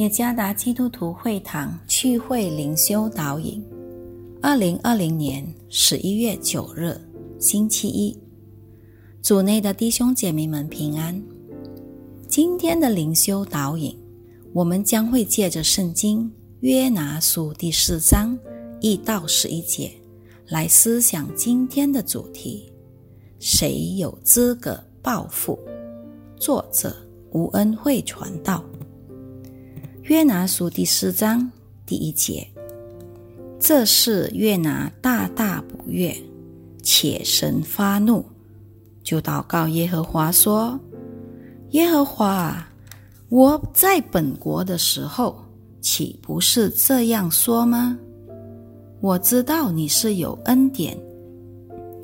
耶加达基督徒会堂聚会灵修导引，二零二零年十一月九日，星期一，组内的弟兄姐妹们平安。今天的灵修导引，我们将会借着圣经约拿书第四章一到十一节来思想今天的主题：谁有资格报复？作者吴恩惠传道。约拿书第四章第一节，这是约拿大大不悦，且神发怒，就祷告耶和华说：“耶和华，我在本国的时候，岂不是这样说吗？我知道你是有恩典、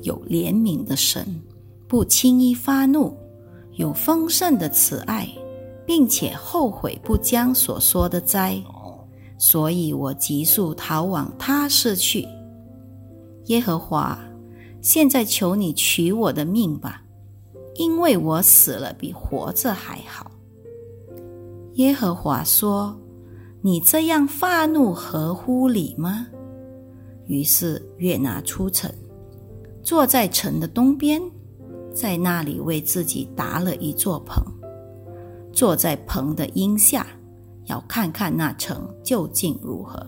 有怜悯的神，不轻易发怒，有丰盛的慈爱。”并且后悔不将所说的灾，所以我急速逃往他市去。耶和华，现在求你取我的命吧，因为我死了比活着还好。耶和华说：“你这样发怒合乎理吗？”于是约拿出城，坐在城的东边，在那里为自己搭了一座棚。坐在棚的荫下，要看看那城究竟如何。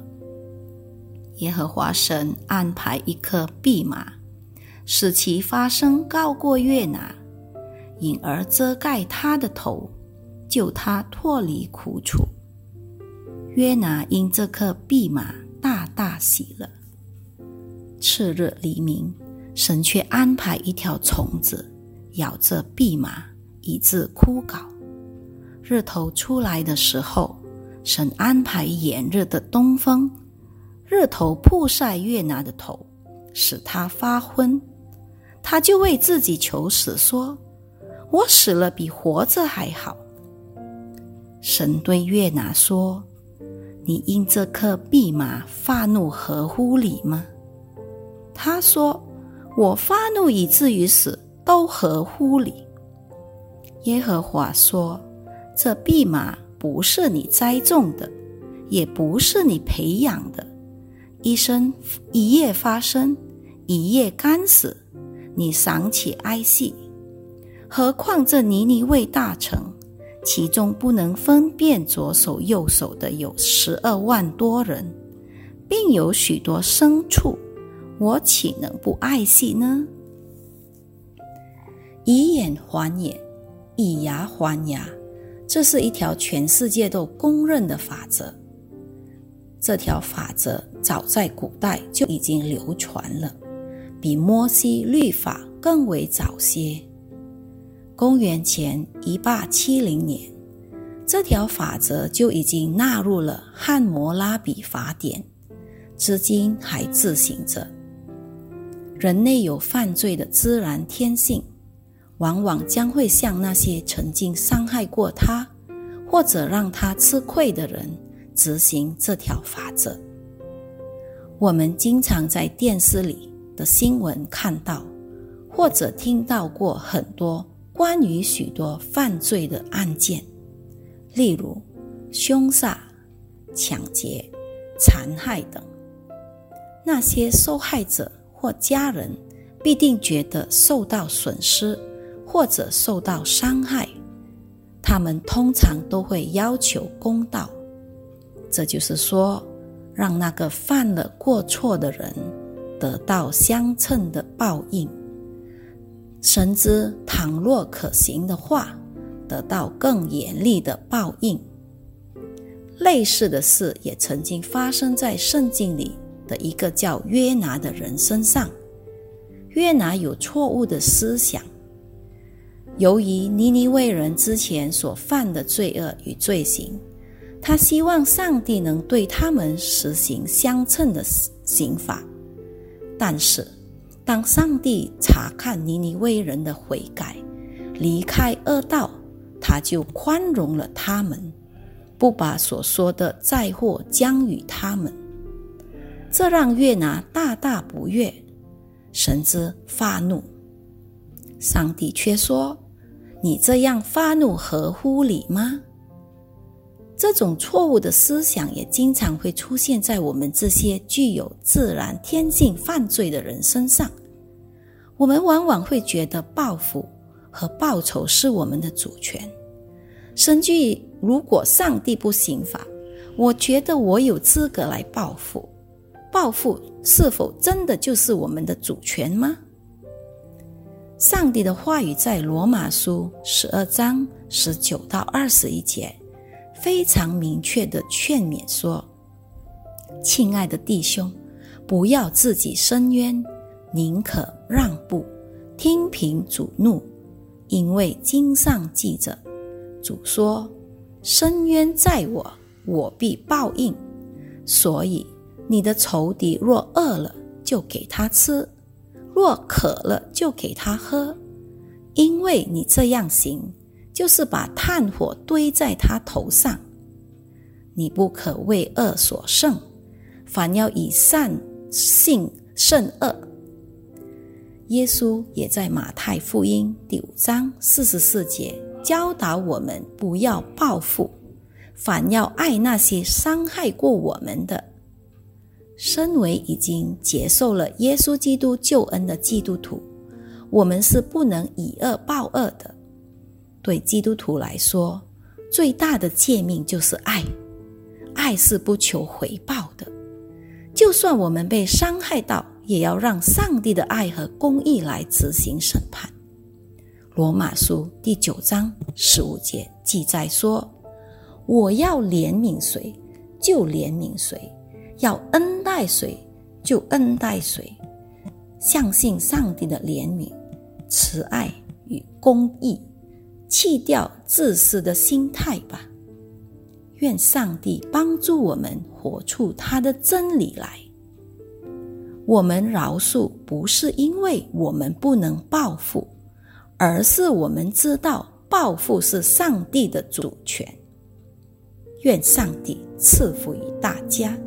耶和华神安排一颗蓖麻，使其发声高过月拿，因而遮盖他的头，救他脱离苦楚。约拿因这颗蓖麻大大喜了。次日黎明，神却安排一条虫子咬着蓖麻，以致枯槁。日头出来的时候，神安排炎热的东风，日头曝晒月拿的头，使他发昏。他就为自己求死，说：“我死了比活着还好。”神对月拿说：“你因这颗蓖麻发怒合乎理吗？”他说：“我发怒以至于死，都合乎理。”耶和华说。这蓖麻不是你栽种的，也不是你培养的，一生一夜发生，一夜干死，你尚且哀惜，何况这尼尼微大臣，其中不能分辨左手右手的有十二万多人，并有许多牲畜，我岂能不爱惜呢？以眼还眼，以牙还牙。这是一条全世界都公认的法则。这条法则早在古代就已经流传了，比摩西律法更为早些。公元前一八七零年，这条法则就已经纳入了汉谟拉比法典，至今还自行着。人类有犯罪的自然天性。往往将会向那些曾经伤害过他，或者让他吃亏的人执行这条法则。我们经常在电视里的新闻看到，或者听到过很多关于许多犯罪的案件，例如凶杀、抢劫、残害等。那些受害者或家人必定觉得受到损失。或者受到伤害，他们通常都会要求公道。这就是说，让那个犯了过错的人得到相称的报应，甚至倘若可行的话，得到更严厉的报应。类似的事也曾经发生在圣经里的一个叫约拿的人身上。约拿有错误的思想。由于尼尼微人之前所犯的罪恶与罪行，他希望上帝能对他们实行相称的刑罚。但是，当上帝查看尼尼微人的悔改，离开恶道，他就宽容了他们，不把所说的灾祸降与他们。这让约拿大大不悦，甚至发怒。上帝却说。你这样发怒合乎理吗？这种错误的思想也经常会出现在我们这些具有自然天性犯罪的人身上。我们往往会觉得报复和报仇是我们的主权。甚至如果上帝不刑罚，我觉得我有资格来报复。报复是否真的就是我们的主权吗？上帝的话语在罗马书十二章十九到二十一节。非常明确的劝勉说：“亲爱的弟兄，不要自己伸冤，宁可让步，听凭主怒，因为经上记着，主说：伸冤在我，我必报应。所以你的仇敌若饿了，就给他吃；若渴了，就给他喝，因为你这样行。”就是把炭火堆在他头上。你不可为恶所胜，反要以善性胜恶。耶稣也在马太福音第五章四十四节教导我们：不要报复，反要爱那些伤害过我们的。身为已经接受了耶稣基督救恩的基督徒，我们是不能以恶报恶的。对基督徒来说，最大的诫命就是爱。爱是不求回报的，就算我们被伤害到，也要让上帝的爱和公义来执行审判。罗马书第九章十五节记载说：“我要怜悯谁，就怜悯谁；要恩爱谁，就恩待谁。”相信上帝的怜悯、慈爱与公义。弃掉自私的心态吧。愿上帝帮助我们活出他的真理来。我们饶恕不是因为我们不能报复，而是我们知道报复是上帝的主权。愿上帝赐福于大家。